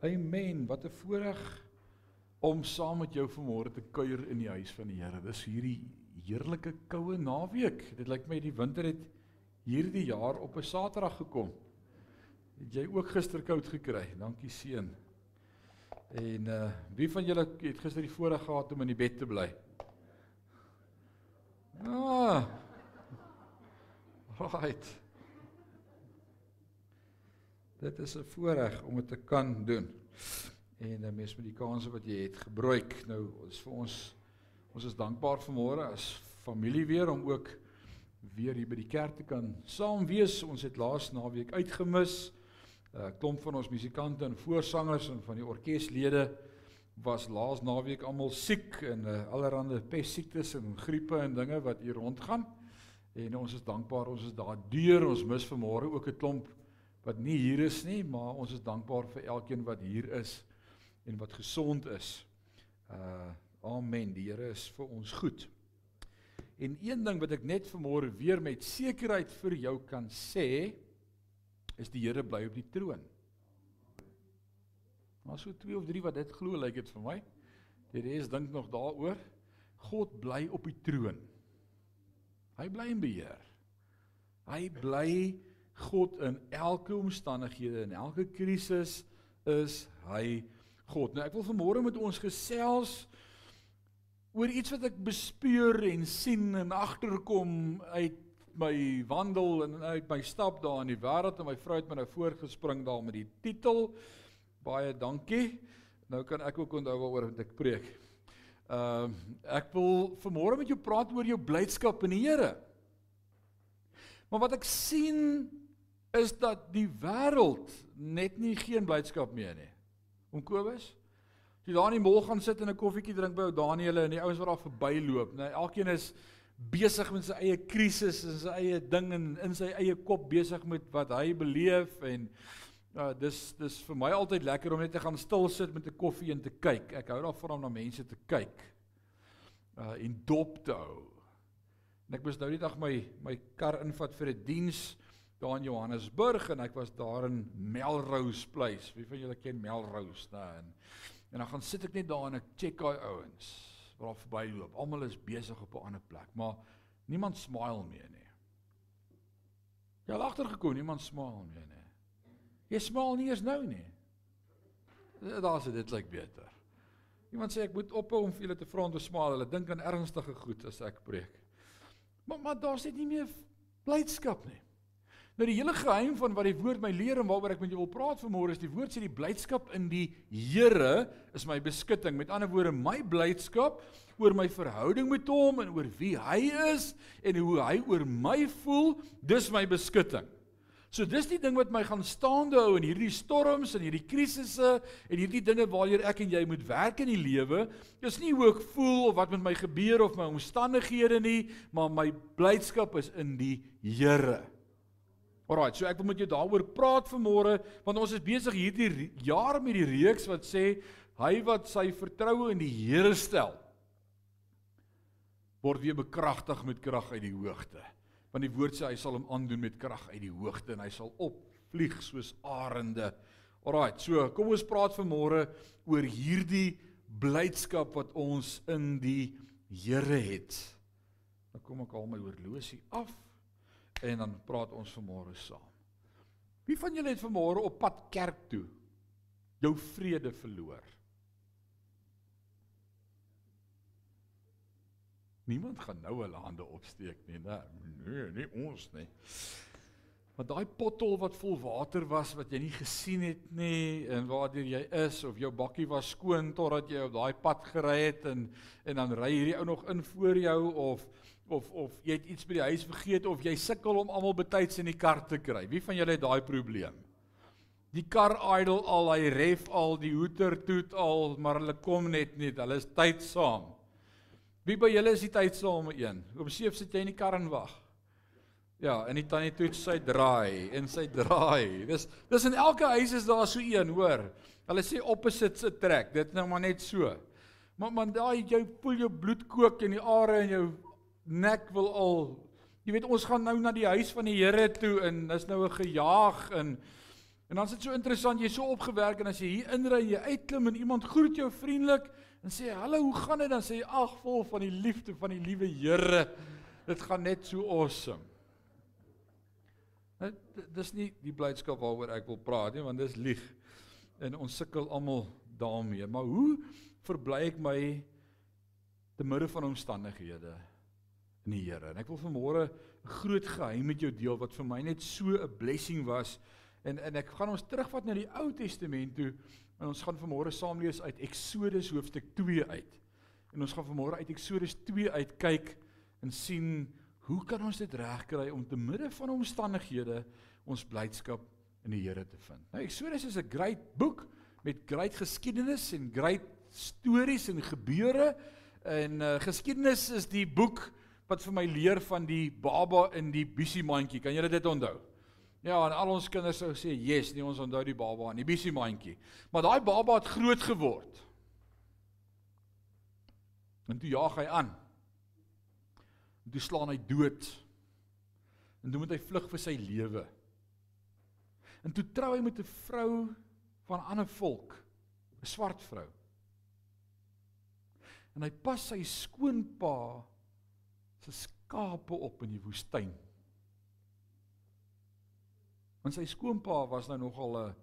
Amen. Wat 'n voorreg om saam met jou vanmôre te kuier in die huis van die Here. Dis hierdie heerlike koue naweek. Dit lyk my die winter het hierdie jaar op 'n Saterdag gekom. Het jy ook gister koud gekry? Dankie seun. En uh wie van julle het gister die voorreg gehad om in die bed te bly? Ah. Right. Dit is 'n voorreg om dit te kan doen. En dan mes met die kanse wat jy het gebruik. Nou is vir ons ons is dankbaar vanmôre as familie weer om ook weer hier by die kerk te kan saam wees. Ons het laas naweek uitgemis. 'n uh, Klomp van ons musikante en voorsangers en van die orkeslede was laas naweek almal siek en uh, allerlei pestsiektes en griepe en dinge wat hier rondgaan. En ons is dankbaar ons is daar deur. Ons mis vanmôre ook 'n klomp wat nie hier is nie, maar ons is dankbaar vir elkeen wat hier is en wat gesond is. Uh amen. Die Here is vir ons goed. En een ding wat ek net vanmôre weer met sekerheid vir jou kan sê, is die Here bly op die troon. Maar so twee of drie wat dit glo, lyk dit vir my. Die res dink nog daaroor. God bly op die troon. Hy bly in beheer. Hy bly God in elke omstandighede en elke krisis is hy God. Nou ek wil vanmôre met ons gesels oor iets wat ek bespeur en sien en agterkom uit my wandel en uit my stap daar in die wêreld en my vrou het my nou voorgespring daar met die titel baie dankie. Nou kan ek ook onthou waaroor ek preek. Ehm uh, ek wil vanmôre met jou praat oor jou blydskap in die Here. Maar wat ek sien is dat die wêreld net nie geen blydskap meer nie. Om Kobus, jy daar in die mall gaan sit en 'n koffietjie drink by ou Daniel en die ouens wat daar verbyloop, nee, elkeen is besig met sy eie krisis en sy eie ding en in sy eie kop besig met wat hy beleef en uh, dis dis vir my altyd lekker om net te gaan stil sit met 'n koffie en te kyk. Ek hou daarvan om na mense te kyk. Uh en dop te hou. En ek moes nou die dag my my kar invat vir 'n die diens daar in Johannesburg en ek was daar in Melrose Place. Wie van julle ken Melrose daar in? En dan gaan sit ek net daar en ek check daai ouens wat daar verbyloop. Almal is besig op 'n ander plek, maar niemand smile meer nie. Jy het agtergekom, niemand smile meer nie. Jy smile nie eens nou nie. Daar's dit lyk beter. Iemand sê ek moet ophou om vir julle te vra om te smile. Hulle dink aan ernstige goed as ek preek. Maar maar daar's net nie meer blydskap nie. Nou die hele geheim van wat die woord my leer en waaroor ek met jou wil praat vanmôre is die woord sê die blydskap in die Here is my beskutting. Met ander woorde, my blydskap oor my verhouding met hom en oor wie hy is en hoe hy oor my voel, dis my beskutting. So dis die ding wat my gaan staande hou in hierdie storms en hierdie krisisse en hierdie dinge waartoe ek en jy moet werk in die lewe. Dis nie hoe ek voel of wat met my gebeur of my omstandighede nie, maar my blydskap is in die Here. Alraai, so ek wil met jou daaroor praat vanmôre want ons is besig hierdie jaar met die reeks wat sê hy wat sy vertroue in die Here stel word weer bekragtig met krag uit die hoogte. Want die woord sê hy sal hom aandoen met krag uit die hoogte en hy sal opvlieg soos arende. Alraai, so kom ons praat vanmôre oor hierdie blydskap wat ons in die Here het. Dan kom ek al my horlosie af en dan praat ons vanmôre saam. Wie van julle het vanmôre op pad kerk toe jou vrede verloor? Niemand gaan nou hulle hande opsteek nie, né? Nee, nie ons nie. Want daai pothol wat vol water was wat jy nie gesien het nie en waardeur jy is of jou bakkie was skoon totdat jy op daai pad gery het en en dan ry hierdie ou nog in voor jou of of of jy het iets by die huis vergeet of jy sukkel om almal betyds in die kar te kry. Wie van julle het daai probleem? Die kar idle al, hy ref al, die hoeter toet al, maar hulle kom net nie. Hulle is tydsaam. Wie by julle is die tydsame een? Om 7 sit jy in die kar en wag. Ja, en die tannie toet sy draai en sy draai. Dis dis in elke huis is daar so een, hoor. Hulle sê opposites attract. Dit nou maar net so. Maar man daai jy voel jou bloed kook in die are en jou nek wil al jy weet ons gaan nou na die huis van die Here toe en dis nou 'n gejaag en En dan is dit so interessant, jy's so opgewerk en as jy hier inry jy uitklim en iemand groet jou vriendelik en sê hallo, hoe gaan dit dan sê jy ag vol van die liefde van die liewe Here. Dit gaan net so awesome. Dit dis nie die blydskap waaroor ek wil praat nie, want dis lieg. En ons sukkel almal daarmee. Maar hoe verbly ek my te midde van omstandighede in die Here? En ek wil vanmôre 'n groot geheim met jou deel wat vir my net so 'n blessing was. En en ek gaan ons terugvat na die Ou Testament toe en ons gaan vanmôre saam lees uit Eksodus hoofstuk 2 uit. En ons gaan vanmôre uit Eksodus 2 uit kyk en sien hoe kan ons dit regkry om te midde van omstandighede ons blydskap in die Here te vind. Nou Eksodus is 'n great boek met great geskiedenis en great stories en gebeure en uh, geskiedenis is die boek wat vir my leer van die baba in die bisie mandjie. Kan julle dit onthou? Ja, en al ons kinders sou sê, "Yes, nee, ons onthou die baba in die bisie mandjie." Maar daai baba het groot geword. En toe jaag hy aan. En toe slaan hy dood. En toe moet hy vlug vir sy lewe. En toe trou hy met 'n vrou van 'n ander volk, 'n swart vrou. En hy pas sy skoonpa se skape op in die woestyn. Want sy skoonpa was nou nogal 'n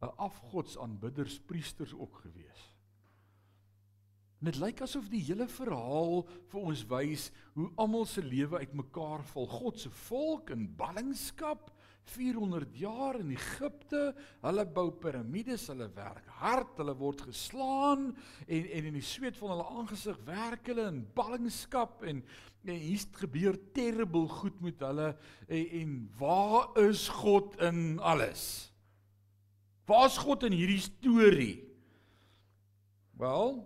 'n afgodsaanbidderspriesters ook gewees. En dit lyk asof die hele verhaal vir ons wys hoe almal se lewe uitmekaar val. God se volk in ballingskap 400 jaar in Egipte, hulle bou piramides, hulle werk hard, hulle word geslaan en en in die sweet van hulle aangesig werk hulle in ballingskap en en hier's gebeur terrible goed met hulle en, en waar is God in alles? Waar's God in hierdie storie? Wel,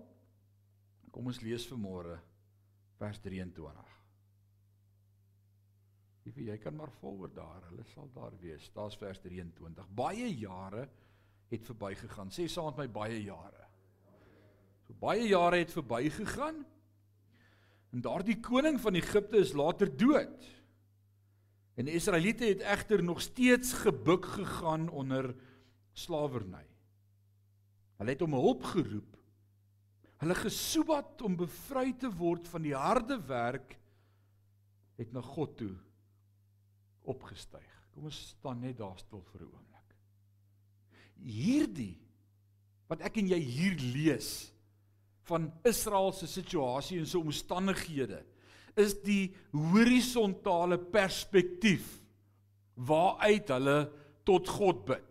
Kom ons lees vanmôre vers 23. Liefie, jy kan maar volword daar. Hulle sal daar wees. Daar's vers 23. Baie jare het verbygegaan. Sê saam met my baie jare. So baie jare het verbygegaan. En daardie koning van Egipte is later dood. En die Israeliete het egter nog steeds gebuk gegaan onder slawerny. Hulle het om hulp geroep hulle gesoebat om bevry te word van die harde werk het na God toe opgestyg. Kom ons staan net daar stil vir 'n oomblik. Hierdie wat ek en jy hier lees van Israel se situasie en sy omstandighede is die horisontale perspektief waaruit hulle tot God bid.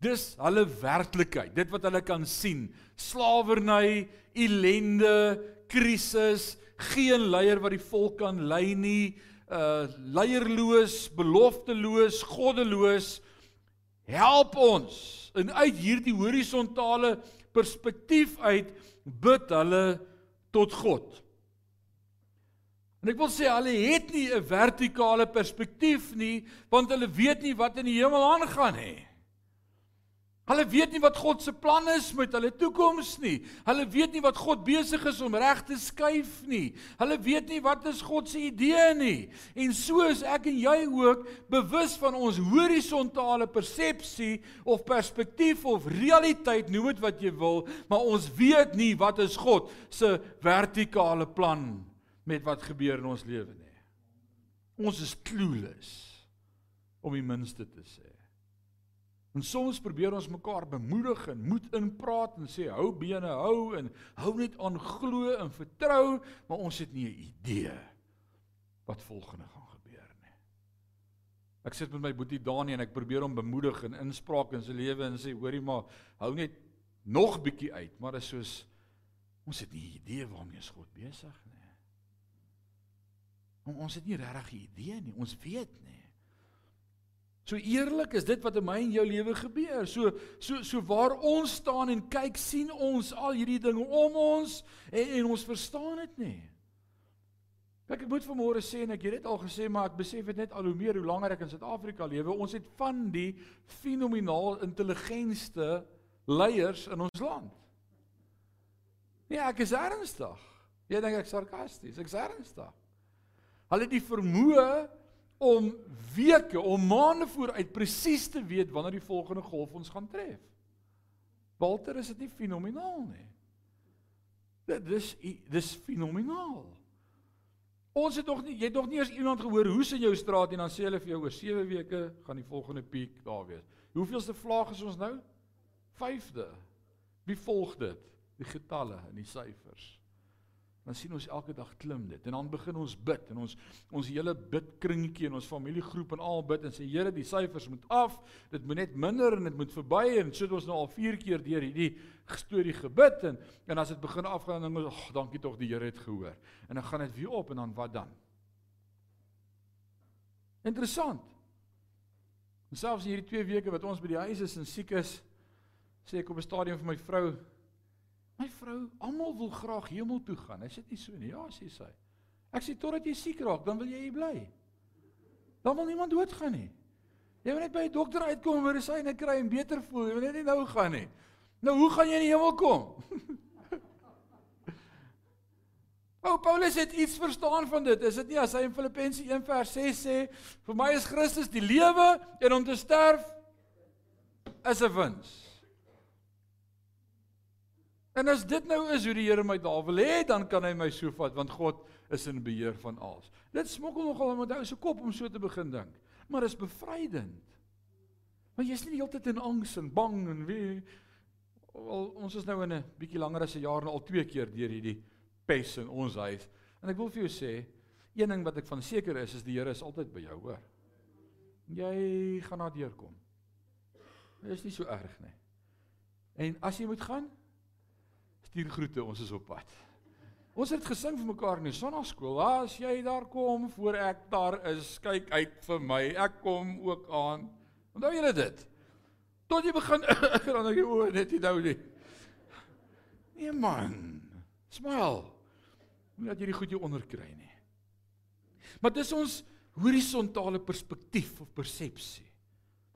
Dis hulle werklikheid, dit wat hulle kan sien. Slawerny, ellende, krisis, geen leier wat die volk kan lei nie, uh leierloos, belofteloos, goddeloos. Help ons. En uit hierdie horisontale perspektief uit bid hulle tot God. En ek wil sê hulle het nie 'n vertikale perspektief nie, want hulle weet nie wat in die hemel aangaan nie. Hulle weet nie wat God se plan is met hulle toekoms nie. Hulle weet nie wat God besig is om reg te skuif nie. Hulle weet nie wat is God se idee nie. En so is ek en jy ook bewus van ons horisontale persepsie of perspektief of realiteit, noem dit wat jy wil, maar ons weet nie wat is God se vertikale plan met wat gebeur in ons lewe nie. Ons is clueless om die minste te sê. En soms probeer ons mekaar bemoedig en moed inpraat en sê hou bene hou en hou net aan glo en vertrou, maar ons het nie 'n idee wat volgende gaan gebeur nie. Ek sit met my boetie Dani en ek probeer hom bemoedig en inspraak in sy lewe en sê hoorie maar hou net nog bietjie uit, maar dit is soos ons het nie 'n idee waarmee ons God besig nie. Ons het nie regtig 'n idee nie, ons weet nie. So eerlik is dit wat in my en jou lewe gebeur. So so so waar ons staan en kyk, sien ons al hierdie dinge om ons en, en ons verstaan dit nie. Ek moet vanmôre sê en ek het dit al gesê, maar ek besef dit net al hoe meer hoe langer ek in Suid-Afrika lewe. Ons het van die fenomenaal intelligentste leiers in ons land. Ja, ek is ernstig. Jy dink ek sarkasties, ek is ernstig. Hulle het die vermoë om weke, om maande vooruit presies te weet wanneer die volgende golf ons gaan tref. Walter, is dit nie fenomenaal nie? Dit dis dis fenomenaal. Ons het nog nie jy het nog nie eens iemand gehoor hoe's in jou straat en dan sê hulle vir jou oor 7 weke gaan die volgende piek daar wees. Hoeveelste vlaag is ons nou? 5de. Wie volg dit? Die getalle en die syfers dan sien ons elke dag klim dit. En dan begin ons bid en ons ons hele bidkringetjie en ons familiegroep en al bid en sê Here die syfers moet af. Dit moet net minder en dit moet verby. En so het ons nou al 4 keer deur hierdie storie gebid en en as dit begin afgaan dan ag oh, dankie tog die Here het gehoor. En dan gaan dit weer op en dan wat dan? Interessant. En selfs in hierdie 2 weke wat ons by die huis is en siek is sê ek op 'n stadium vir my vrou vrou, almal wil graag hemel toe gaan. Is dit nie so nie? Ja, sê sy. Ek sê totdat jy siek raak, dan wil jy hier bly. Dan wil niemand doodgaan nie. Jy wil net by 'n dokter uitkom medisyne kry en beter voel. Jy wil net nie nou gaan nie. Nou hoe gaan jy in die hemel kom? O Paulus het iets verstaan van dit. Is dit nie as hy in Filippense 1:6 sê, vir my is Christus die lewe en om te sterf is 'n wins. En as dit nou is hoe die Here my daar wil hê, dan kan hy my so vat want God is in beheer van alles. Dit smokkel nogal met ou se kop om so te begin dink. Maar is bevrydend. Want jy's nie die hele tyd in angs en bang en wie al ons is nou in 'n bietjie langer as 'n jaar nou al twee keer deur hierdie pes in ons huis. En ek wil vir jou sê, een ding wat ek van seker is, is die Here is altyd by jou, hoor. Jy gaan na deurkom. Dit is nie so erg nie. En as jy moet gaan, Stuur groete, ons is op pad. Ons het gesing vir mekaar in die sonnaskool. As jy daar kom voor ek daar is, kyk uit vir my. Ek kom ook aan. Onthou julle dit? Tot jy begin dan ek o, net nie nou nie. Nee man. Smile. Moet dat jy die goed jou onderkry nie. Maar dis ons horisontale perspektief of persepsie.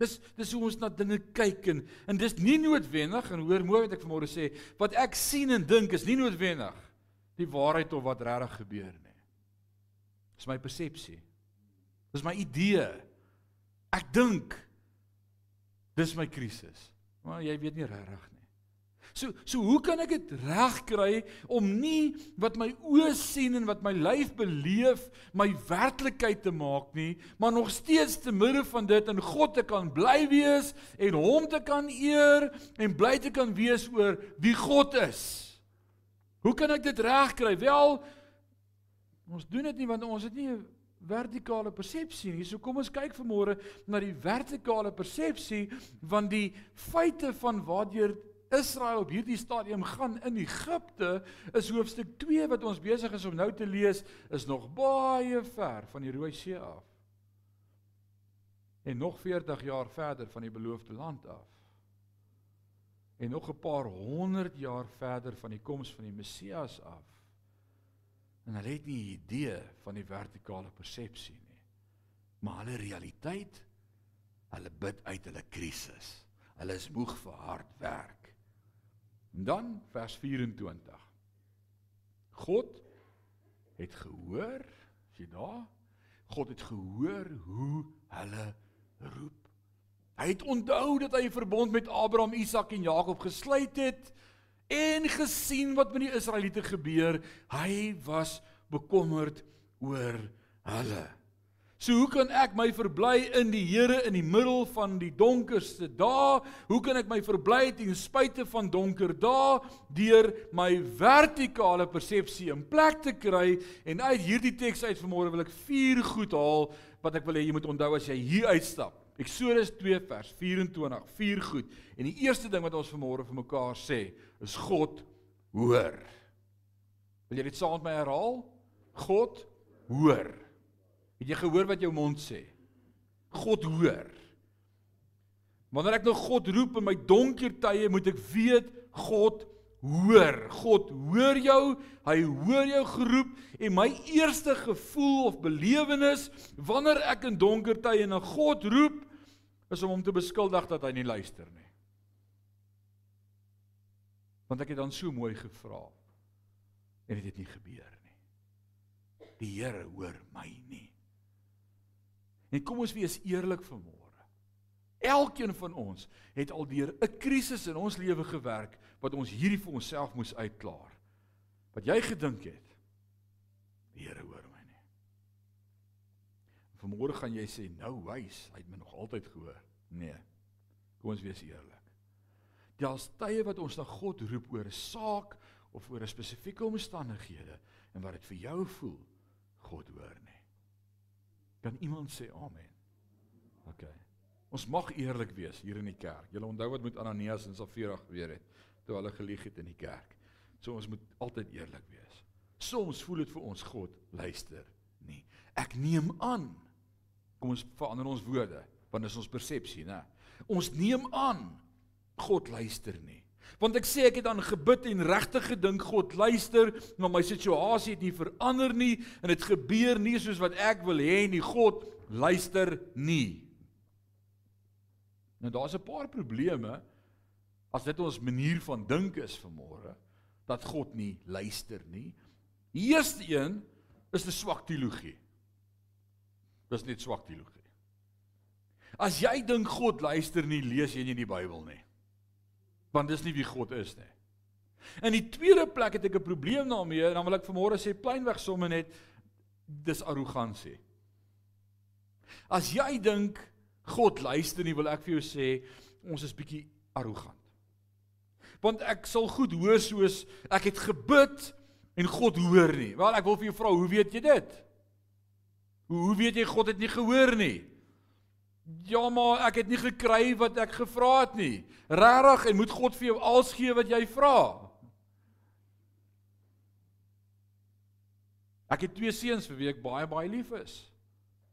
Dis dis hoe ons na dinge kyk en en dis nie noodwendig en hoor mooi wat ek vanmôre sê, wat ek sien en dink is nie noodwendig die waarheid of wat regtig gebeur nie. Dis my persepsie. Dis my idee. Ek dink dis my krisis. Maar jy weet nie regtig So so hoe kan ek dit regkry om nie wat my oë sien en wat my lyf beleef my werklikheid te maak nie, maar nog steeds te midde van dit in God te kan bly wees en hom te kan eer en bly te kan wees oor wie God is. Hoe kan ek dit regkry? Wel ons doen dit nie want ons het nie 'n vertikale persepsie nie. So kom ons kyk vanmôre na die vertikale persepsie van die feite van waardeur Israel op hierdie stadium gaan in Egipte is hoofstuk 2 wat ons besig is om nou te lees is nog baie ver van die Rooi See af. En nog 40 jaar verder van die beloofde land af. En nog 'n paar honderd jaar verder van die koms van die Messias af. En hulle het nie 'n idee van die vertikale persepsie nie. Maar hulle realiteit, hulle bid uit hulle krisis. Hulle is moeg vir hard werk. En dan vers 24. God het gehoor, as jy daar, God het gehoor hoe hulle roep. Hy het onthou dat hy 'n verbond met Abraham, Isak en Jakob gesluit het en gesien wat met die Israeliete gebeur. Hy was bekommerd oor hulle. So hoe kan ek my verbly in die Here in die middel van die donkerste dae? Hoe kan ek my verbly ten spyte van donker dae deur my vertikale persepsie in plek te kry? En uit hierdie teks uit vanmôre wil ek vier goed haal wat ek wil hê jy moet onthou as jy hier uitstap. Eksodus 2 vers 24, vier goed. En die eerste ding wat ons vanmôre vir mekaar sê, is God hoor. Wil jy dit saam met my herhaal? God hoor. Het jy gehoor wat jou mond sê? God hoor. Wanneer ek nou God roep in my donker tye, moet ek weet God hoor. God hoor jou. Hy hoor jou geroep en my eerste gevoel of belewenis wanneer ek in donker tye na God roep, is om hom te beskuldig dat hy nie luister nie. Want ek het dan so mooi gevra en dit het nie gebeur nie. Die Here hoor my nie. En kom ons wees eerlik vanmôre. Elkeen van ons het al deur 'n krisis in ons lewe gewerk wat ons hierdie vir onsself moes uitklaar. Wat jy gedink het. Die Here hoor my nie. Vanmôre gaan jy sê nou wys, hy het my nog altyd gehoor. Nee. Kom ons wees eerlik. Daar's tye wat ons na God roep oor 'n saak of oor 'n spesifieke omstandighede en wat dit vir jou voel God hoor nie. Kan iemand sê amen? OK. Ons mag eerlik wees hier in die kerk. Julle onthou wat met Ananias en Safira gebeur het toe hulle gelieg het in die kerk. So ons moet altyd eerlik wees. Soms voel dit vir ons God luister nie. Ek neem aan. Kom ons verander ons woorde, want dit is ons persepsie, né? Ons neem aan God luister nie. Want ek sê ek het aan gebid en regtig gedink God luister, maar my situasie het nie verander nie en dit gebeur nie soos wat ek wil hê nie. God luister nie. Nou daar's 'n paar probleme as dit ons manier van dink is vanmôre dat God nie luister nie. Die eerste een is 'n swak teologie. Dis net swak teologie. As jy dink God luister nie, lees jy nie die Bybel nie want dis nie wie God is nie. In die tweede plek het ek 'n probleem daarmee en dan wil ek vanmôre sê pleinweg sommer net dis arrogansie. As jy dink God luister nie, wil ek vir jou sê ons is bietjie arrogant. Want ek sal goed hoor soos ek het gebid en God hoor nie. Wel ek wil vir jou vra, hoe weet jy dit? Hoe hoe weet jy God het nie gehoor nie? Ja, maar ek het nie gekry wat ek gevra het nie. Regtig, en moet God vir jou alles gee wat jy vra? Ek het twee seuns vir wie ek baie baie lief is.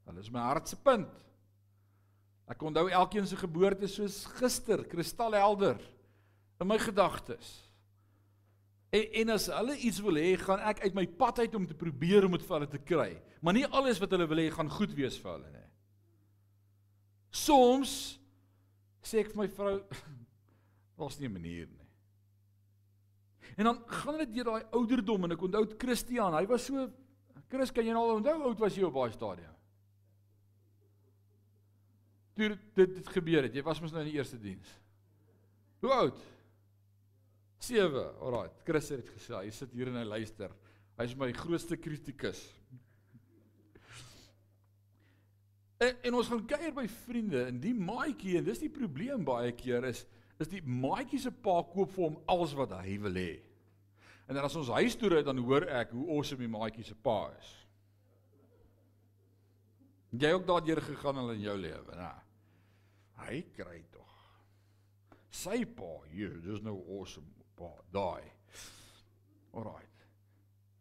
Hulle is my hart se punt. Ek onthou elkeen se geboorte soos gister, kristalhelder in my gedagtes. En en as hulle iets wil hê, gaan ek uit my pad uit om te probeer om dit vir hulle te kry. Maar nie alles wat hulle wil hê gaan goed wees vir hulle nie. Soms sê ek vir my vrou daar's nie 'n manier nie. En dan gaan dit deur daai ouderdom en ek onthou Christian, hy was so Chris, kan jy nou onthou hoe oud was jy op daai stadium? Toe dit dit gebeur het, jy was mos nou in die eerste diens. Hoe oud? 7. Alraai, Chris het gesê, hy sit hier en hy luister. Hy is my grootste kritikus. En, en ons gaan kuier by vriende en die maatjie en dis die probleem baie keer is is die maatjie se pa koop vir hom alles wat hy wil hê. En dan as ons huis toe ry dan hoor ek hoe awesome die maatjie se pa is. Jy ook daardeur gegaan al in jou lewe, nê? Hy kry tog. Sy pa, hier, dis nou awesome pa, daai. Alraai.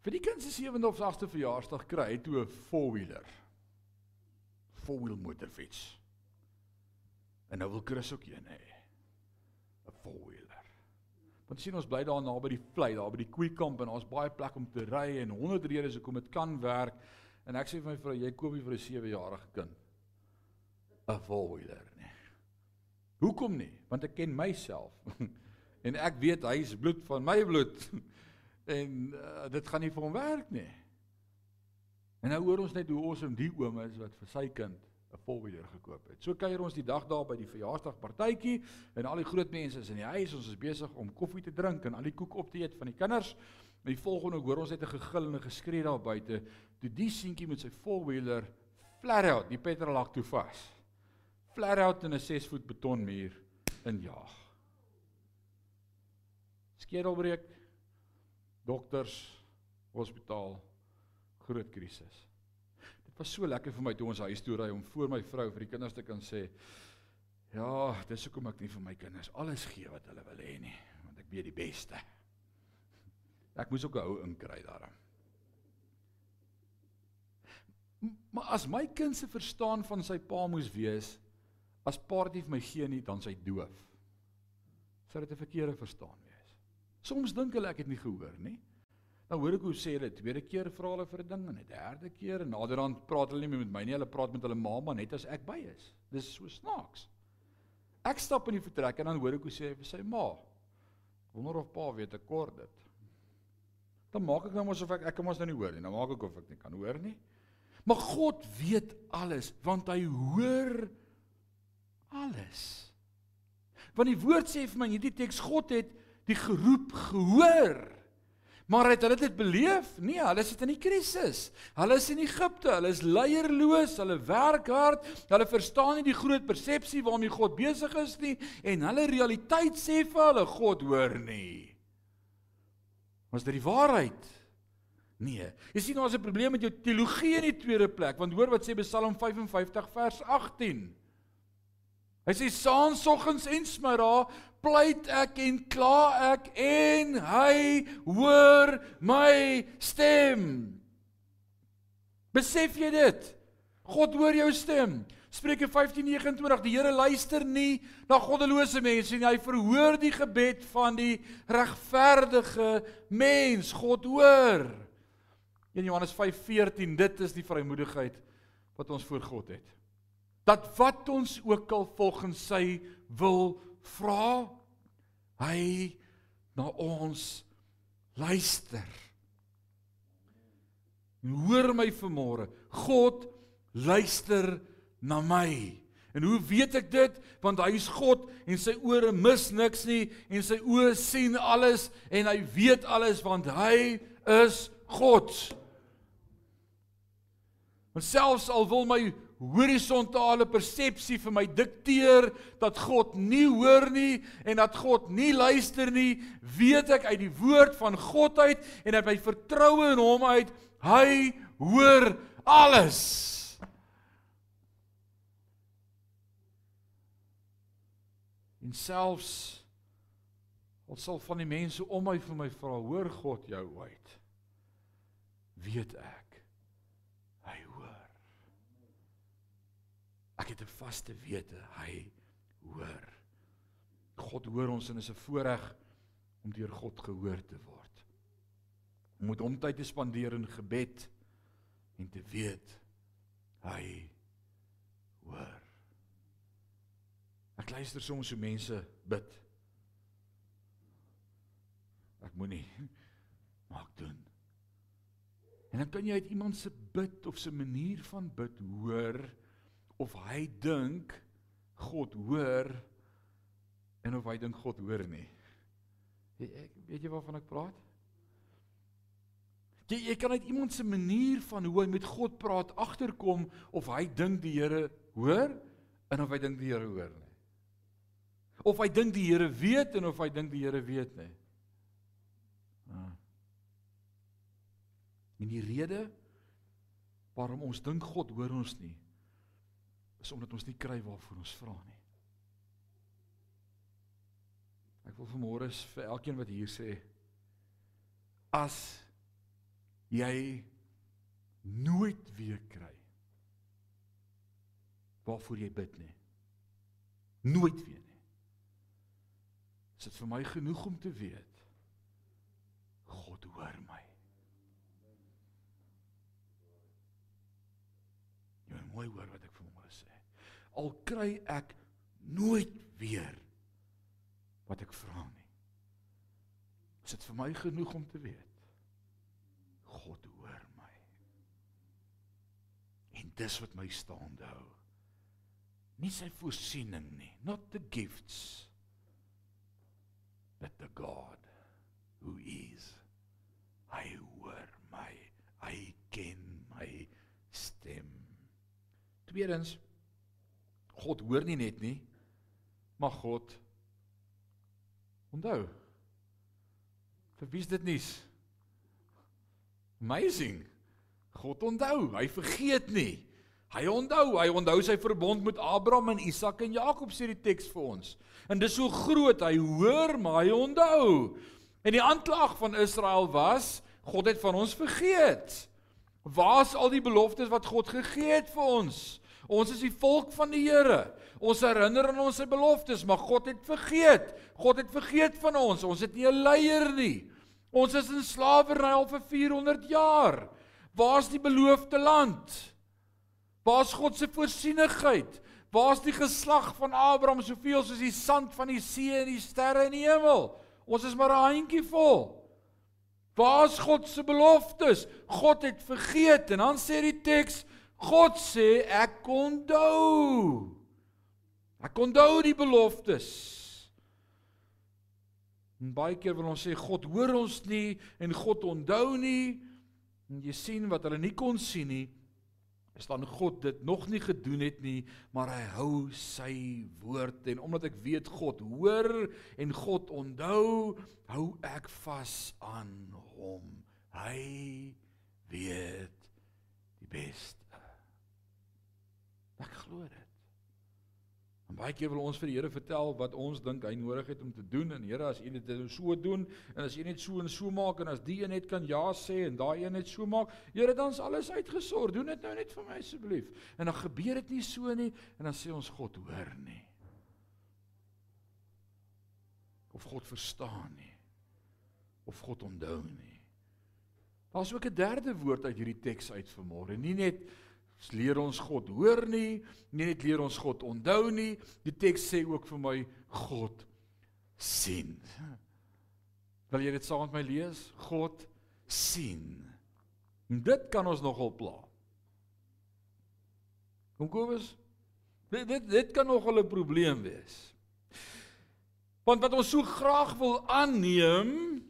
Vir die kind se 7de of 8de verjaarsdag kry hy toe 'n four-wheeler four-wheel motorfiets. En nou wil Chris ook een hê. 'n Four-wheeler. Want sien ons bly daar naby die vlei, daar by die Kweekamp en daar's baie plek om te ry en 100 redes hoekom dit kan werk. En ek sê vir my vrou, jy koop nie vir 'n 7-jarige kind 'n four-wheeler nie. Hoekom nie? Want ek ken myself. en ek weet hy is bloed van my bloed. en uh, dit gaan nie vir hom werk nie. En nou hoor ons net hoe awesome die oom is wat vir sy kind 'n volwiller gekoop het. So kuier ons die dag daar by die verjaarsdagpartytjie en al die groot mense is in die huis. Ons is besig om koffie te drink en al die koek op te eet van die kinders. En die volgende hoor ons net 'n gegil en 'n geskree daar buite. Toe die seentjie met sy volwiller flat out die petrolak toe vas. Flat out in 'n 6 voet betonmuur injaag. Skedelbreek. Dokters, hospitaal groot krisis. Dit was so lekker vir my toe ons huis toe ry om voor my vrou vir die kinders te kan sê ja, dis hoekom ek nie vir my kinders alles gee wat hulle wil hê nie, want ek weet die beste. Ek moes ook 'n ou inkry daarin. Maar as my kind se verstaan van sy pa moes wees as paartjie vir my gee nie dan sy doof. Sou dit 'n verkeerde verstaan wees. Soms dink hulle ek het nie gehoor nie. Dan hoor ek hoe sê hulle tweede keer vra hulle vir 'n ding en 'n derde keer en naderhand praat hulle nie meer met my nie, hulle praat met hulle mamma net as ek by is. Dis so snaaks. Ek stap in die vertrek en dan hoor ek hoe sê hy vir sy ma. Wonder of pa weet ek kort dit. Dan maak ek nou mos of ek ek kan mos nou nie hoor nie. Dan maak ek of ek nie kan hoor nie. Maar God weet alles want hy hoor alles. Want die woord sê vir my in hierdie teks God het die geroep gehoor. Maar het hulle dit beleef? Nee, hulle sit in die krisis. Hulle is in Egipte, hulle is leierloos, hulle werk hard, hulle verstaan nie die groot persepsie waarmee God besig is nie en hulle realiteit sê vir hulle God hoor nie. Was dit die waarheid? Nee. Jy sien ons het 'n probleem met jou teologie in die tweede plek, want hoor wat sê Psalm 55 vers 18. Hy sê saansoggends en smiddag pleit ek en kla ek en hy hoor my stem. Besef jy dit? God hoor jou stem. Spreuke 15:29 Die Here luister nie na goddelose mense nie. Hy verhoor die gebed van die regverdige mens. God hoor. In Johannes 5:14 dit is die vrymoedigheid wat ons voor God het. Dat wat ons ook al volgens sy wil vra, hy na ons luister. En hoor my vanmôre, God luister na my. En hoe weet ek dit? Want hy is God en sy ore mis niks nie en sy oë sien alles en hy weet alles want hy is God. Want selfs al wil my horisontale persepsie vir my dikteer dat God nie hoor nie en dat God nie luister nie, weet ek uit die woord van God uit en uit my vertroue in hom uit, hy hoor alles. En selfs al sal van die mense om my vir my vra, hoor God jou uit? Weet ek hy hoor. Ek het 'n vaste wete hy hoor. God hoor ons en is 'n voorreg om deur God gehoor te word. Om met hom tyd te spandeer in gebed en te weet hy hoor. Ek luister soms hoe mense bid. Ek moenie maak doen. En dan kan jy uit iemand se bid of se manier van bid hoor of hy dink God hoor en of hy dink God hoor nie. Ek weet jy waarvan ek praat? Jy jy kan uit iemand se manier van hoe hy met God praat agterkom of hy dink die Here hoor en of hy dink die Here hoor nie. Of hy dink die Here weet en of hy dink die Here weet nie. Ah. En die rede waarom ons dink God hoor ons nie is omdat ons nie kry waarvoor ons vra nie. Ek wil vanmôre vir elkeen wat hier sê as jy nooit weer kry waarvoor jy bid nie. Nooit weer nie is dit vir my genoeg om te weet God hoor my. Jy moet mooi hoor wat ek vir môre sê. Al kry ek nooit weer wat ek vra nie. Is dit vir my genoeg om te weet God hoor my. En dis wat my staande hou. Nie sy voorsiening nie, not the gifts that the God who is hy hoor my hy ken my stem tweedens God hoor nie net nie maar God onthou vir wie is dit nuus amazing God onthou hy vergeet nie Hy onthou, hy onthou sy verbond met Abraham en Isak en Jakob sê die teks vir ons. En dis so groot, hy hoor, maar hy onthou. En die aanklag van Israel was God het van ons vergeet. Waar's al die beloftes wat God gegee het vir ons? Ons is die volk van die Here. Ons herinner aan ons sy beloftes, maar God het vergeet. God het vergeet van ons. Ons het nie 'n leier nie. Ons is in slawerny al vir 400 jaar. Waar's die beloofde land? Waar's God se voorsienigheid? Waar's die geslag van Abraham soveel soos die sand van die see en die sterre in die hemel? Ons is maar 'n handjie vol. Waar's God se beloftes? God het vergeet en dan sê die teks God sê ek onthou. Ek onthou die beloftes. En baie keer wil ons sê God hoor ons nie en God onthou nie. En jy sien wat hulle nie kon sien nie is dan God dit nog nie gedoen het nie, maar hy hou sy woord en omdat ek weet God hoor en God onthou, hou ek vas aan hom. Hy weet die beste. Ek glo dit. En baie keer wil ons vir die Here vertel wat ons dink hy nodig het om te doen en Here as U dit so doen en as U net so en so maak en as die een net kan ja sê en daai een net so maak, Here dan's alles uitgesort. Doen dit nou net vir my asseblief. En dan gebeur dit nie so nie en dan sê ons God hoor nie. Of God verstaan nie. Of God onthou nie. Daar's ook 'n derde woord uit hierdie teks uit vanmôre. Nie net leer ons God hoor nie, nie net leer ons God onthou nie. Die teks sê ook vir my God sien. Wil jy dit saam met my lees? God sien. En dit kan ons nogal pla. Kom Kobus. Dit dit dit kan nogal 'n probleem wees. Want wat ons so graag wil aanneem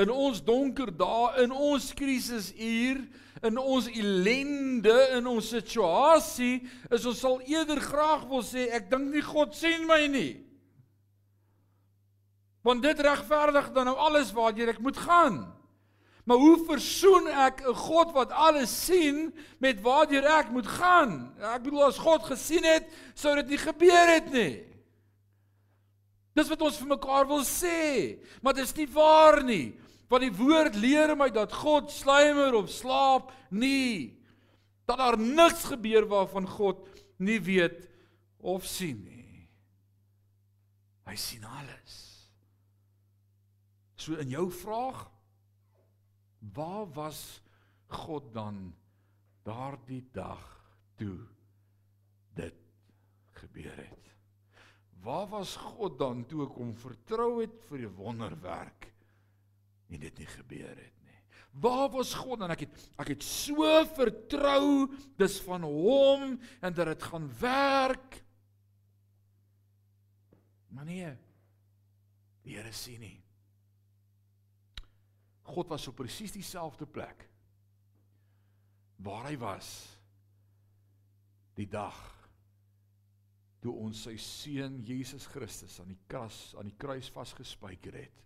in ons donker dae, in ons krisisuur, in ons ellende, in ons situasie, is ons sal eerder graag wil sê ek dink nie God sien my nie. Want dit regverdig dan nou alles waartoe ek moet gaan. Maar hoe versoen ek 'n God wat alles sien met waartoe ek moet gaan? Ek bedoel as God gesien het, sou dit nie gebeur het nie. Dis wat ons vir mekaar wil sê, maar dit is nie waar nie. Want die woord leer my dat God slymer of slaap nie. Dat daar niks gebeur waarvan God nie weet of sien nie. Hy sien alles. So in jou vraag waar was God dan daardie dag toe dit gebeur het? Waar was God dan toe ek hom vertrou het vir die wonderwerk? En dit nie gebeur het nie. Waar was God en ek het ek het so vertrou dis van hom en dat dit gaan werk. Maar nee. Die Here sien nie. God was op presies dieselfde plek waar hy was die dag toe ons sy seun Jesus Christus aan die kruis aan die kruis vasgespijker het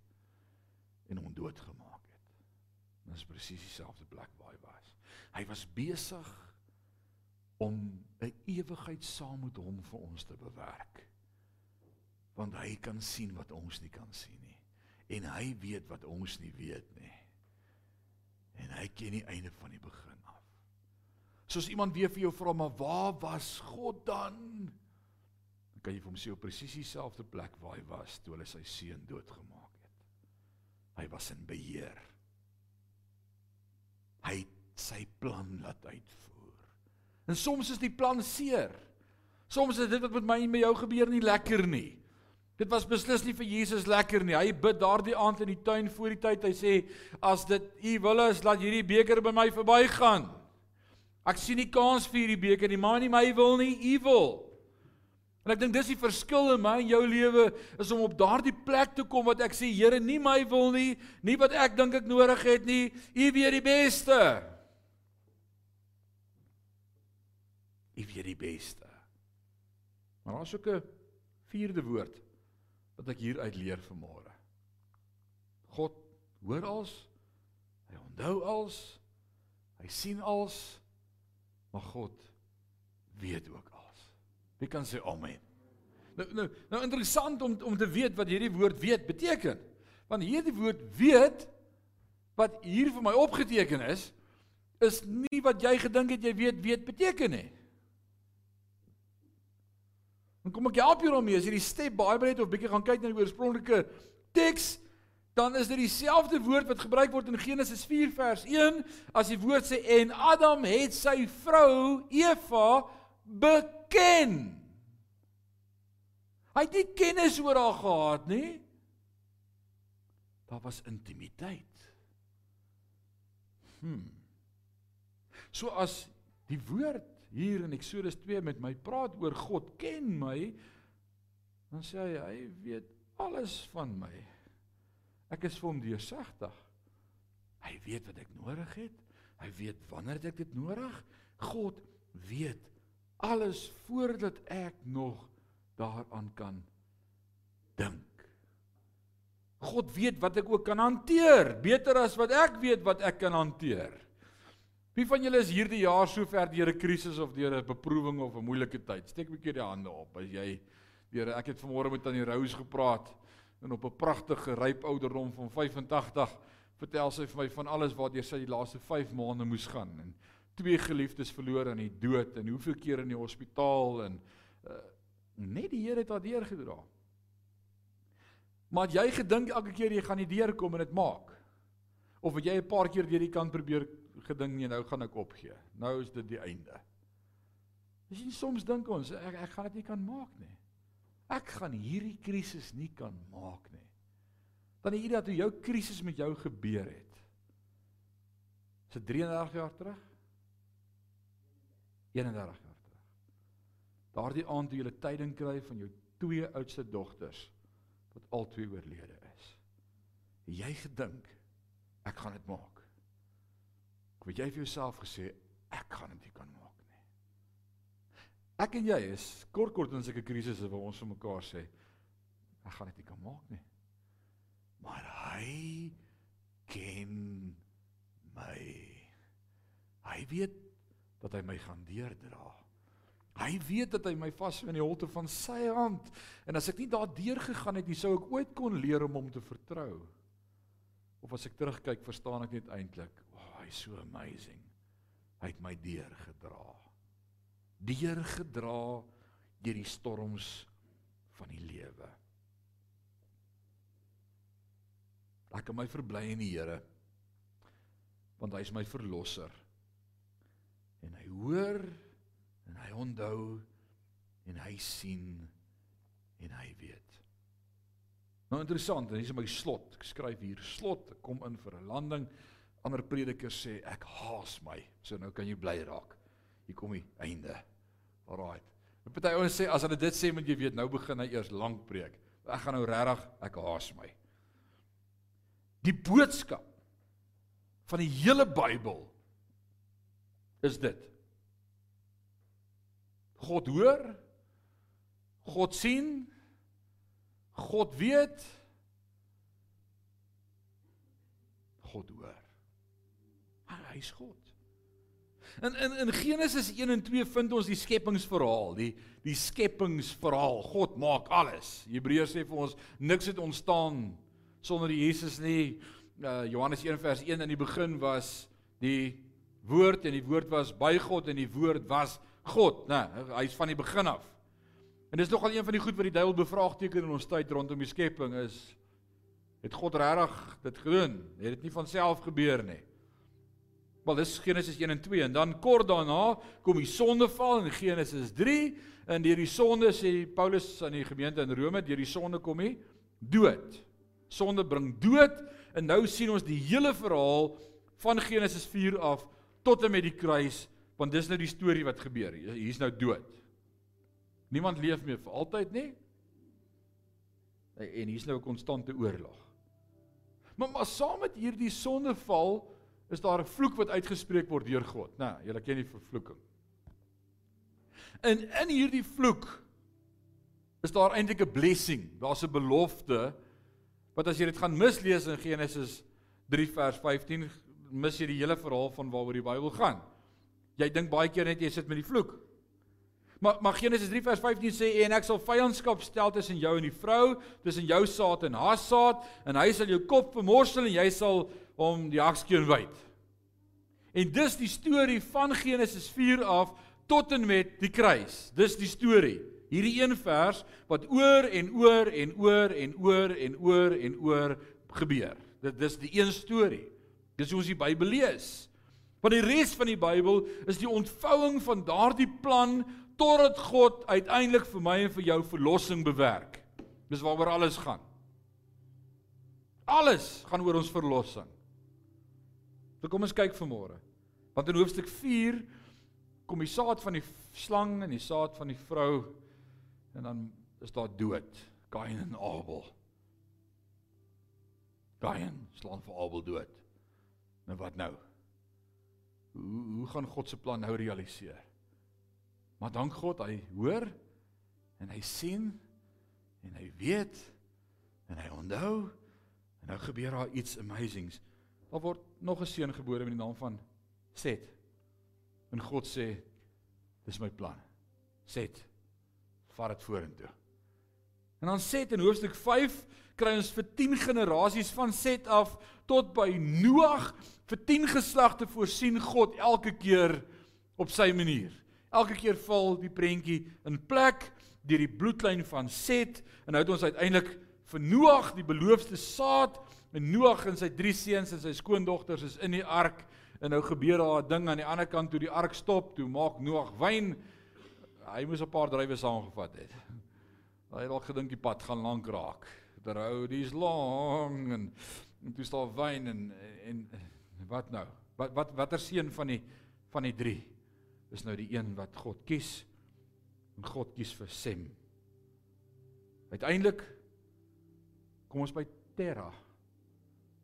en hom doodgemaak het. Dit is presies dieselfde plek waar hy was. Hy was besig om 'n ewigheid saam met hom vir ons te bewerk. Want hy kan sien wat ons nie kan sien nie en hy weet wat ons nie weet nie. En hy ken die einde van die begin af. Soos iemand weer vir jou vra maar waar was God dan? Dan kan jy vir hom sê op presies dieselfde plek waar hy was toe hulle sy seun doodgemaak Hy was in beheer. Hy het sy plan laat uitvoer. En soms is die plan seer. Soms is dit wat met my en met jou gebeur nie lekker nie. Dit was beslis nie vir Jesus lekker nie. Hy bid daardie aand in die tuin voor die tyd. Hy sê as dit U wil is, laat hierdie beker by my verbygaan. Ek sien nie kans vir hierdie beker nie, maar nie my wil nie, U wil. En ek dink dis die verskil in my en jou lewe is om op daardie plek te kom wat ek sê Here nie my wil nie, nie wat ek dink ek nodig het nie, U weet die beste. U weet die beste. Maar daar's ook 'n vierde woord wat ek hier uit leer vanmôre. God hoor als, hy onthou als, hy sien als, maar God weet ook Wie kan sê amen? Nou nou nou interessant om om te weet wat hierdie woord weet beteken. Want hierdie woord weet wat hier vir my opgeteken is is nie wat jy gedink het jy weet weet beteken nie. En kom ek help jou daarmee as jy die step Bybel het of bietjie gaan kyk na die oorspronklike teks dan is dit dieselfde woord wat gebruik word in Genesis 4 vers 1 as die woord sê en Adam het sy vrou Eva beken. Hy het nie kennis oor haar gehad nie. Daar was intimiteit. Hm. So as die woord hier in Eksodus 2 met my praat oor God ken my, dan sê hy hy weet alles van my. Ek is vir hom deursigtig. Hy weet wat ek nodig het. Hy weet wanneer ek dit nodig. God weet alles voordat ek nog daaraan kan dink. God weet wat ek ook kan hanteer, beter as wat ek weet wat ek kan hanteer. Wie van julle is hierdie jaar so ver deur 'n krisis of deur 'n beproewing of 'n moeilike tyd? Steek 'n bietjie die hande op as jy deur ek het vanmôre met tannie Rose gepraat en op 'n pragtige ryp ouderdom van 85 vertel sy vir my van alles waardeur sy die laaste 5 maande moes gaan en twee geliefdes verloor aan die dood en hoeveel keer in die hospitaal en uh, net die Here het haar deurgedra. Maar jy gedink elke keer jy gaan nie deurkom en dit maak. Of het jy 'n paar keer deur die kant probeer gedink nee nou gaan ek opgee. Nou is dit die einde. Jy sien soms dink ons ek ek gaan dit nie kan maak nie. Ek gaan hierdie krisis nie kan maak nie. Dan hierdie dat jou krisis met jou gebeur het. Is dit 33 jaar terug? 31 jaar terug. Daardie aand toe jy 'n tyding kry van jou twee oudste dogters wat albei oorlede is. Jy gedink ek gaan dit maak. Ek weet jy vir jouself gesê ek gaan dit kan maak nie. Ek en jy is kort kort in sulke krisisse waar ons vir mekaar sê ek gaan dit nie kan maak nie. Maar hy ken my. Hy weet dat hy my gaan deurdra. Hy weet dat hy my vashou in die holte van sy hand en as ek nie daardeur gegaan het nie, sou ek ooit kon leer om hom te vertrou. Of as ek terugkyk, verstaan ek net eintlik, "Ag, oh, hy's so amazing. Hy het my deurgedra. Deurgedra deur die storms van die lewe." Ek kan my verbly in die Here want hy is my verlosser. En hy hoor en hy onthou en hy sien en hy weet. Nou interessant, hier is my slot. Ek skryf hier slot, ek kom in vir 'n landing. Ander predikers sê ek haas my. So nou kan jy bly raak. Hier kom die einde. Alraai. En party ouens sê as hulle dit sê, moet jy weet nou begin hy eers lank preek. Ek gaan nou regtig ek haas my. Die boodskap van die hele Bybel is dit. God hoor. God sien. God weet. God hoor. Hy's God. In in in Genesis 1 en 2 vind ons die skepingsverhaal, die die skepingsverhaal. God maak alles. Hebreërs sê vir ons niks het ontstaan sonder Jesus nie. Uh, Johannes 1 vers 1 in die begin was die woord en die woord was by God en die woord was God, né? Hy's van die begin af. En dis nogal een van die goed wat die duiwel bevraagteken in ons tyd rondom die skepping is het God regtig dit gedoen? Het dit nie van self gebeur nie? Wel dis Genesis 1 en 2 en dan kort daarna kom die sondeval in Genesis 3 en deur die sonde sê Paulus aan die gemeente in Rome deur die sonde kom hy dood. Sonde bring dood en nou sien ons die hele verhaal van Genesis 4 af tot en met die kruis want dis nou die storie wat gebeur. Hier's nou dood. Niemand leef meer vir altyd nie. En hier's nou 'n konstante oorlog. Maar maar saam met hierdie sondeval is daar 'n vloek wat uitgespreek word deur God. Nou, julle ken die vervloeking. En in hierdie vloek is daar eintlik 'n blessing. Daar's 'n belofte wat as jy dit gaan mislees in Genesis 3 vers 15, mis jy die hele verhaal van waaroor die Bybel gaan. Jy dink baie keer net jy sit met die vloek. Maar maar Genesis 3 vers 15 sê en ek sal vyandskap stel tussen jou en die vrou, tussen jou saad en haar saad, en hy sal jou kop vermorsel en jy sal hom die hakskeen byt. En dis die storie van Genesis 4 af tot en met die kruis. Dis die storie. Hierdie een vers wat oor en oor en oor en oor en oor en oor gebeur. Dit dis die een storie. Dis hoe ons die Bybel lees. Want die res van die Bybel is die ontvouing van daardie plan totdat God uiteindelik vir my en vir jou verlossing bewerk. Dis waaroor alles gaan. Alles gaan oor ons verlossing. So kom ons kyk vanmôre. Want in hoofstuk 4 kom die saad van die slang en die saad van die vrou en dan is daar dood. Kain en Abel. Kain slaan vir Abel dood. Nou wat nou? Hoe hoe gaan God se plan nou realiseer? Maar dank God, hy hoor en hy sien en hy weet en hy onthou en nou gebeur daar iets amazings. Daar word nog 'n seun gebore met die naam van Set. En God sê dis my plan. Set. Vat dit vorentoe. En dan Set in hoofstuk 5 kry ons vir 10 generasies van Set af tot by Noag vir 10 geslagte voorsien God elke keer op sy manier. Elke keer val die prentjie in plek deur die bloedlyn van Set en nou het ons uiteindelik vir Noag die beloofde saad en Noag en sy drie seuns en sy skoondogters is in die ark en nou gebeur daar 'n ding aan die ander kant toe die ark stop toe maak Noag wyn hy moes 'n paar drywe saamgevat het hy het al gedink die pad gaan lank raak the road is long en en toe staan wyn en en wat nou wat wat watter seun van die van die drie is nou die een wat God kies. En God kies vir Sem. Uiteindelik kom ons by Terra.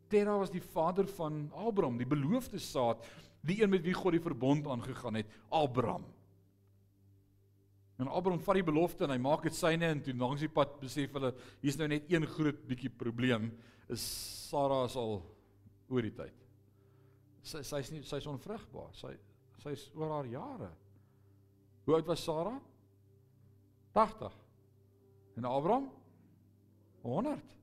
Terra was die vader van Abraham, die beloofde saad, die een met wie God die verbond aangegaan het, Abraham. En Abraham vat die belofte en hy maak dit syne en toe langs die pad besef hulle hier's nou net een groot bietjie probleem is Sara is al oor die tyd. Sy sy's nie sy's onvrugbaar. Sy Sy's oor haar jare. Hoe oud was Sara? 80. En Abraham? 100.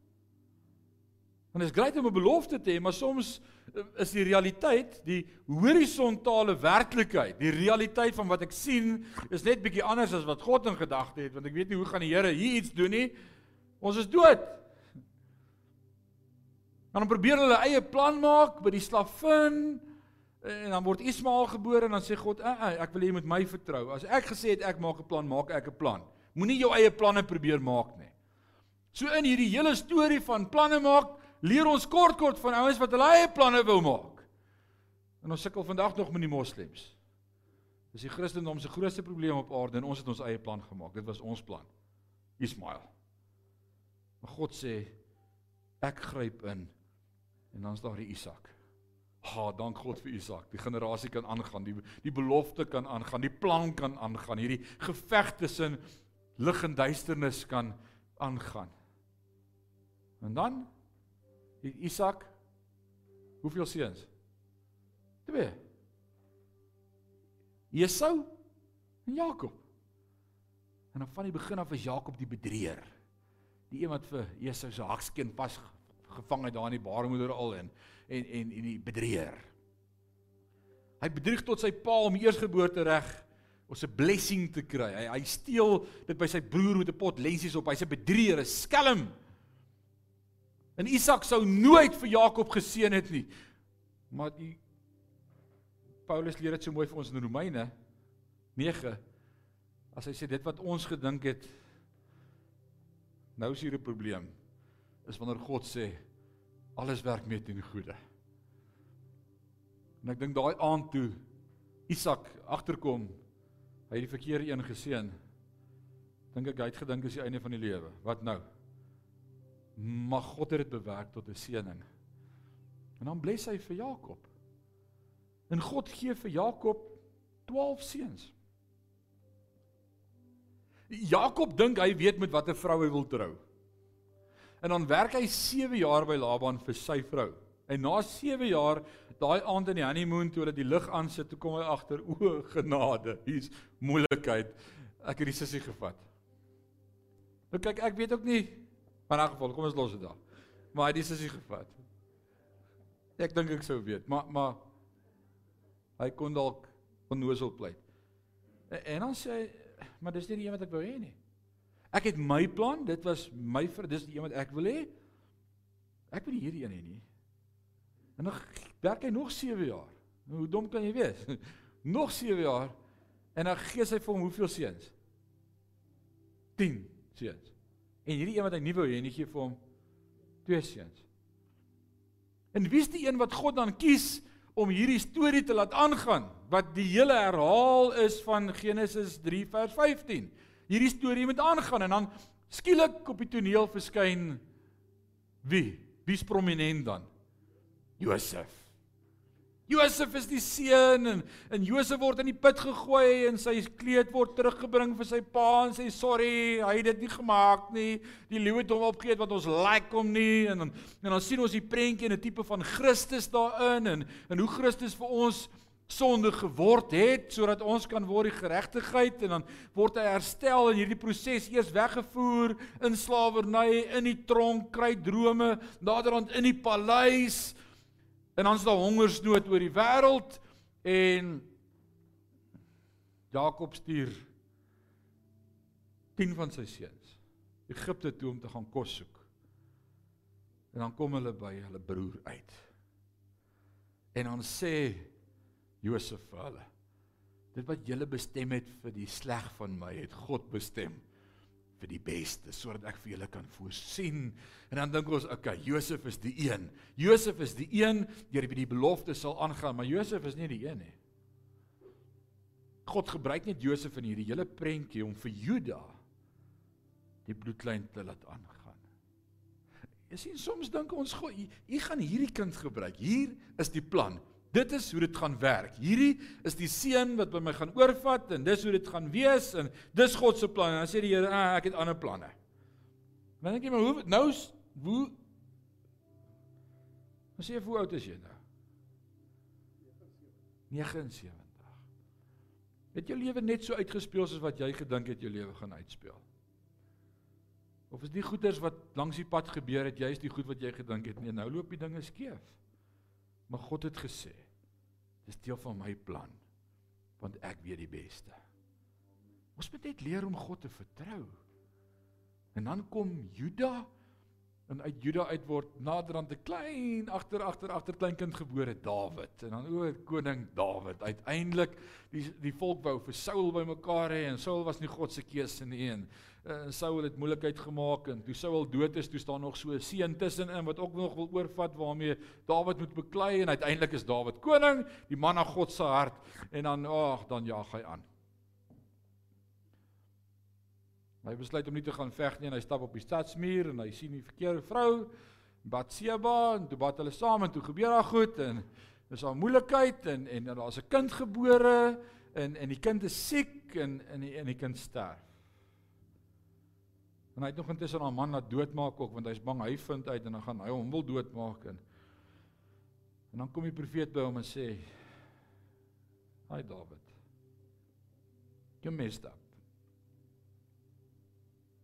En dit is grait om 'n belofte te hê, maar soms eh, is die realiteit, die horisontale werklikheid, die realiteit van wat ek sien, is net bietjie anders as wat God in gedagte het, want ek weet nie hoe gaan die Here hier iets doen nie. Ons is dood. Dan probeer hulle eie plan maak by die slavin, En dan word Ismael gebore en dan sê God, "Ag, eh, ek wil jy moet my vertrou. As ek gesê het ek maak 'n plan, maak ek 'n plan. Moenie jou eie planne probeer maak nie." So in hierdie hele storie van planne maak, leer ons kort kort van ouens wat hulle eie planne wou maak. En ons sukkel vandag nog met die moslems. Dis die Christendom se grootste probleem op aarde en ons het ons eie plan gemaak. Dit was ons plan. Ismael. Maar God sê ek gryp in en dan's daar die Isak. Ha, dank God vir Isak. Die generasie kan aangaan, die die belofte kan aangaan, die plan kan aangaan. Hierdie geveg tussen lig en duisternis kan aangaan. En dan het Isak hoeveel seuns? 2. Esau en Jakob. En dan van die begin af is Jakob die bedrieër. Die een wat vir Esau se hakskeen vas gevang het daar in die baarmoeder al en en en en die bedrieër. Hy bedrieg tot sy pa om eersgeboorte reg of 'n blessing te kry. Hy hy steel dit by sy broer met 'n pot lensies op. Hy's 'n bedrieër, 'n skelm. En Isak sou nooit vir Jakob geseën het nie. Maar die Paulus leer dit so mooi vir ons in Romeine 9 as hy sê dit wat ons gedink het nou is hier 'n probleem is wanneer God sê alles werk mee ten goeie. En ek dink daai aand toe Isak agterkom, hy het die verkeerde een geseën. Dink ek hy het gedink dis die einde van die lewe. Wat nou? Maar God dit bewerk tot 'n seëning. En dan bless hy vir Jakob. En God gee vir Jakob 12 seuns. Jakob dink hy weet met watter vrou hy wil trou. En dan werk hy 7 jaar by Laban vir sy vrou. En na 7 jaar, daai aand in die honeymoon toe hulle die lig aansit, toe kom hy agter, o genade, hier's moeilikheid. Ek het die sussie gevat. Nou kyk, ek weet ook nie maar in geval, kom ons los dit daar. Maar hy het die sussie gevat. Ek dink ek sou weet, maar maar hy kon dalk onnoosel pleit. En, dan sê hy, maar dis nie die een wat ek wou hê nie. Ek het my plan, dit was my vir dis die een wat ek wil hê. Ek wil hierdie een hê nie. En dan werk hy nog 7 jaar. Nou, hoe dom kan jy wees? nog 7 jaar en dan gee hy vir hom hoeveel seuns? 10 seuns. En hierdie een wat hy nie wou hê nie, gee vir hom 2 seuns. En wie's die een wat God dan kies om hierdie storie te laat aangaan wat die hele herhaal is van Genesis 3 vers 15. Hierdie storie moet aangaan en dan skielik op die toneel verskyn wie? Wie's prominent dan? Josef. Josef is die seun en en Josef word in die put gegooi en sy kleed word teruggebring vir sy pa en sê sorry, hy het dit nie gemaak nie. Die leeu het hom opgeëet wat ons like hom nie en dan en dan sien ons die prentjie en 'n tipe van Christus daarin en en hoe Christus vir ons sonde geword het sodat ons kan word die geregtigheid en dan word hy herstel en hierdie proses eers weggevoer in slawerny in die tronk kry drome naderhand in die paleis En dan is daar hongersnood oor die wêreld en Jakob stuur 10 van sy seuns Egipte toe om te gaan kos soek. En dan kom hulle by hulle broer uit. En dan sê Josef vir hulle: Dit wat julle bestem het vir die sleg van my, het God bestem vir die beste sodat ek vir julle kan voorsien. En dan dink ons, okay, Josef is die een. Josef is die een deur wie die belofte sal aangaan, maar Josef is nie die een nie. God gebruik net Josef in hierdie hele prentjie om vir Juda die bloedlyn te laat aangaan. Jy sien soms dink ons, God, u gaan hierdie kind gebruik. Hier is die plan. Dit is hoe dit gaan werk. Hierdie is die seun wat by my gaan oorvat en dis hoe dit gaan wees en dis God se plan. En dan sê die Here, ah, ek het ander planne. Dan dink jy maar hoe nou hoe Ons sê hoe oud is jy nou? 79. Het jou lewe net so uitgespeel soos wat jy gedink het jou lewe gaan uitspeel? Of is die goeders wat langs die pad gebeur het, jy is die goed wat jy gedink het, nee, nou loop die dinge skeef. Maar God het gesê, dis deel van my plan want ek weet die beste. Ons moet net leer om God te vertrou. En dan kom Juda en uit Juda uit word naderhand 'n klein agter agter agter kleinkind gebore Dawid en dan o koning Dawid uiteindelik die die volk wou vir Saul bymekaar hê en Saul was nie God se keuse nie en uh, Saul het moeilikheid gemaak en toe Saul dood is, toe staan nog so 'n seun tussenin wat ook nog wil oorvat waarmee Dawid moet beklei en uiteindelik is Dawid koning, die man na God se hart en dan ag, dan jaag hy aan. Hy besluit om nie te gaan veg nie en hy stap op die stadsmuur en hy sien die verkeerde vrou, Batseba en toe bad hulle saam en toe gebeur daar goed en dis daar moeilikheid en en daar's 'n kind gebore en en die kind is siek en en die, en die kind sterf. En hy het nog intussen 'n man laat doodmaak ook want hy's bang hy vind uit en dan gaan hy hom wil doodmaak en en dan kom die profeet by hom en sê: "Hi Dawid. Jy messed up."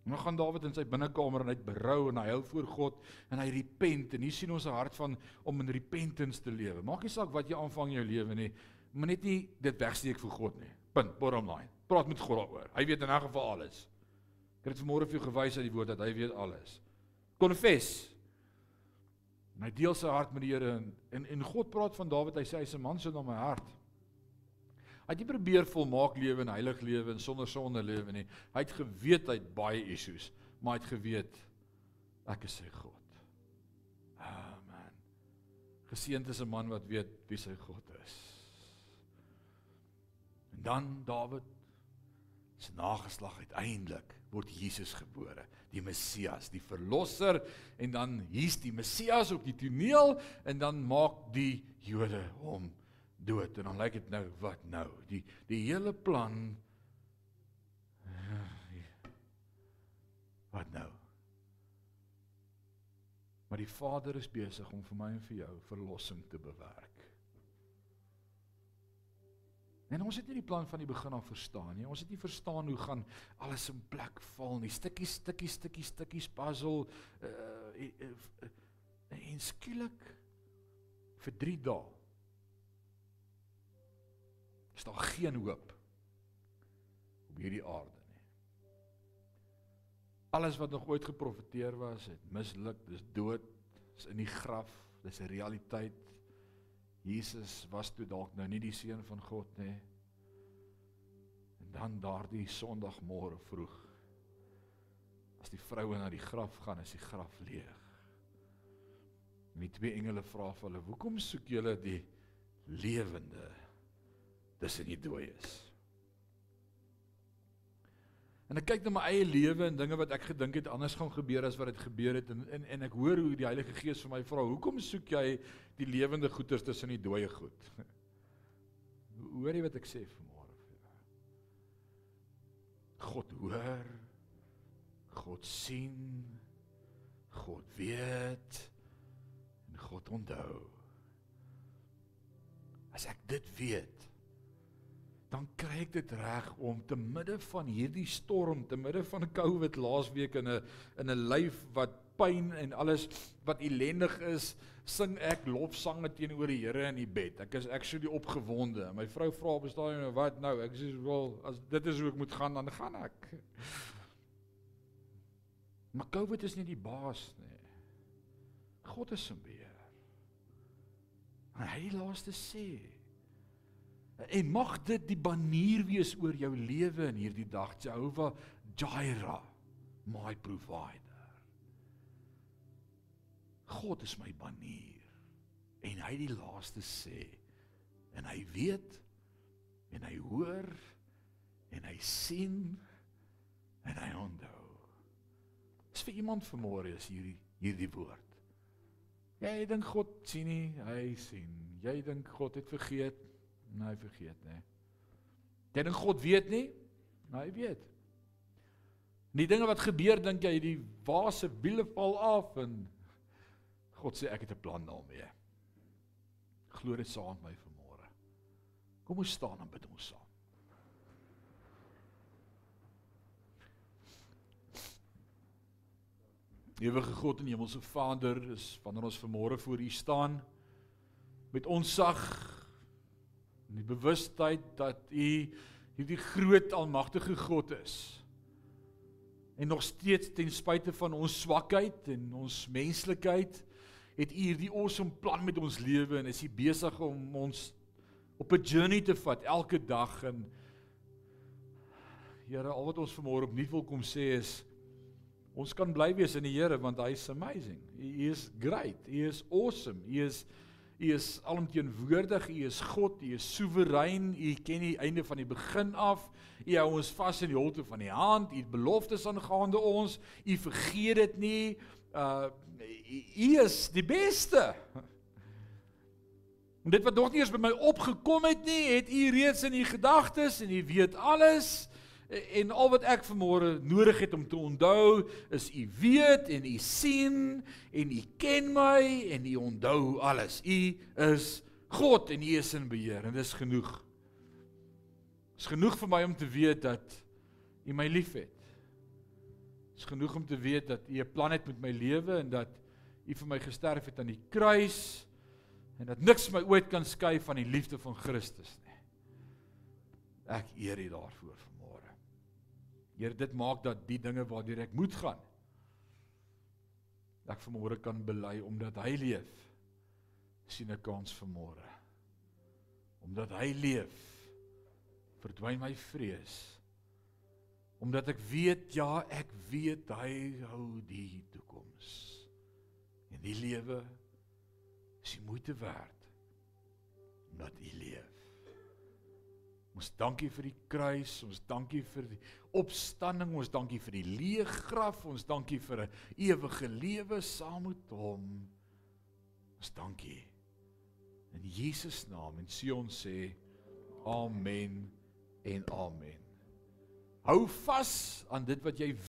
En dan gaan Dawid in sy binnekamer en hy het berou en hy hou voor God en hy repent en hier sien ons 'n hart van om in repentance te lewe. Maak nie saak wat jy aanvang in jou lewe nie, maar net nie dit wegsteek vir God nie. Punt, bottom line. Praat met God daaroor. Hy weet in 'n geval alles. Ek het vanmôre vir jou gewys uit die woord dat hy weet alles. Confess. En hy deel sy hart met die Here en, en en God praat van Dawid, hy sê hy's 'n man so na my hart. Hy het nie probeer volmaak lewe en heilig lewe en sonder sonde lewe nie. Hy het geweet hy het baie issues, maar hy het geweet ek is sy God. Amen. Geseënd is 'n man wat weet wie sy God is. En dan Dawid se nageslag uiteindelik word Jesus gebore, die Messias, die verlosser en dan hier's die Messias op die toneel en dan maak die Jode hom dood en dan lyk dit nou wat nou die die hele plan wat nou maar die Vader is besig om vir my en vir jou verlossing te bewerk En ons het nie die plan van die begin af verstaan nie. Ons het nie verstaan hoe gaan alles in plek val nie. Stukkies, stukkies, stukkies, stukkies puzzle uh, uh, uh, en skielik vir 3 dae is daar geen hoop op hierdie aarde nie. Alles wat nog ooit geprofeteer was, het misluk, dis dood, is in die graf, dis 'n realiteit. Jesus was toe dalk nou nie die seun van God nie. En dan daardie Sondagmôre vroeg as die vroue na die graf gaan, is die graf leeg. En die twee engele vra vir hulle: "Hoekom soek julle die lewende tussen die dooies. En ek kyk na my eie lewe en dinge wat ek gedink het anders gaan gebeur as wat dit gebeur het en en en ek hoor hoe die Heilige Gees vir my vra, "Hoekom soek jy die lewende goeters tussen die dooie goed?" Hoor jy wat ek sê vanmôre vir jou? God hoor. God sien. God weet en God onthou. As ek dit weet, dan kry ek dit reg om te midde van hierdie storm, te midde van COVID laasweek in 'n in 'n lyf wat pyn en alles wat ellendig is, sing ek lofsange teenoor die Here in die bed. Ek is actually opgewonde. My vrou vra op bestaan nou wat nou? Ek sê wel as dit is hoe ek moet gaan, dan gaan ek. Maar COVID is nie die baas nie. God is in beheer. Hy laaste sê En mag dit die banier wees oor jou lewe in hierdie dag, Jehovah Jireh, my provider. God is my banier. En hy die laaste sê en hy weet en hy hoor en hy sien en hy onthou. Dis vir iemand vanmôre is hierdie hierdie woord. Jy dink God sien nie, hy sien. Jy dink God het vergeet, Nee, hy vergeet, nê. Jy dink God weet nie? Nou hy weet. Die dinge wat gebeur dink jy die wase wiele val af en God sê ek het 'n plan daarmee. Glo dit saam met my vanmôre. Kom ons staan en bid ons saam. Ewige God en Hemelse Vader, is wanneer ons vanmôre voor U staan met ons sag in die bewustheid dat U hierdie groot almagtige God is. En nog steeds ten spyte van ons swakheid en ons menslikheid het U hierdie awesome plan met ons lewe en is U besig om ons op 'n journey te vat elke dag en Here, al wat ons vanmôre opnuut wil kom sê is ons kan bly wees in die Here want hy is amazing. He is great. He is awesome. He is U is alomteenwoordig, U is God, U is soewerein, U ken die einde van die begin af. U hou ons vas in die holte van die hand, U het beloftes aangaande ons, U vergeet dit nie. Uh U is die beste. En dit wat nog nie eens by my opgekom het nie, het U reeds in U gedagtes en U weet alles. En al wat ek vanmôre nodig het om te onthou is u weet en u sien en u ken my en u onthou alles. U is God en u is in beheer en dis genoeg. Dis genoeg vir my om te weet dat u my liefhet. Dis genoeg om te weet dat u 'n plan het met my lewe en dat u vir my gesterf het aan die kruis en dat niks my ooit kan skei van die liefde van Christus nie. Ek eer u daarvoor. Here, dit maak dat die dinge waardeur ek moet gaan ek vanmôre kan bely omdat hy leef sien 'n kans vanmôre. Omdat hy leef verdwyn my vrees. Omdat ek weet ja, ek weet hy hou die toekoms. En die lewe is die moeite werd omdat hy leef. Ons dankie vir die kruis, ons dankie vir die opstanding, ons dankie vir die leë graf, ons dankie vir 'n ewige lewe saam met hom. Ons dankie. In Jesus naam en Sion sê amen en amen. Hou vas aan dit wat jy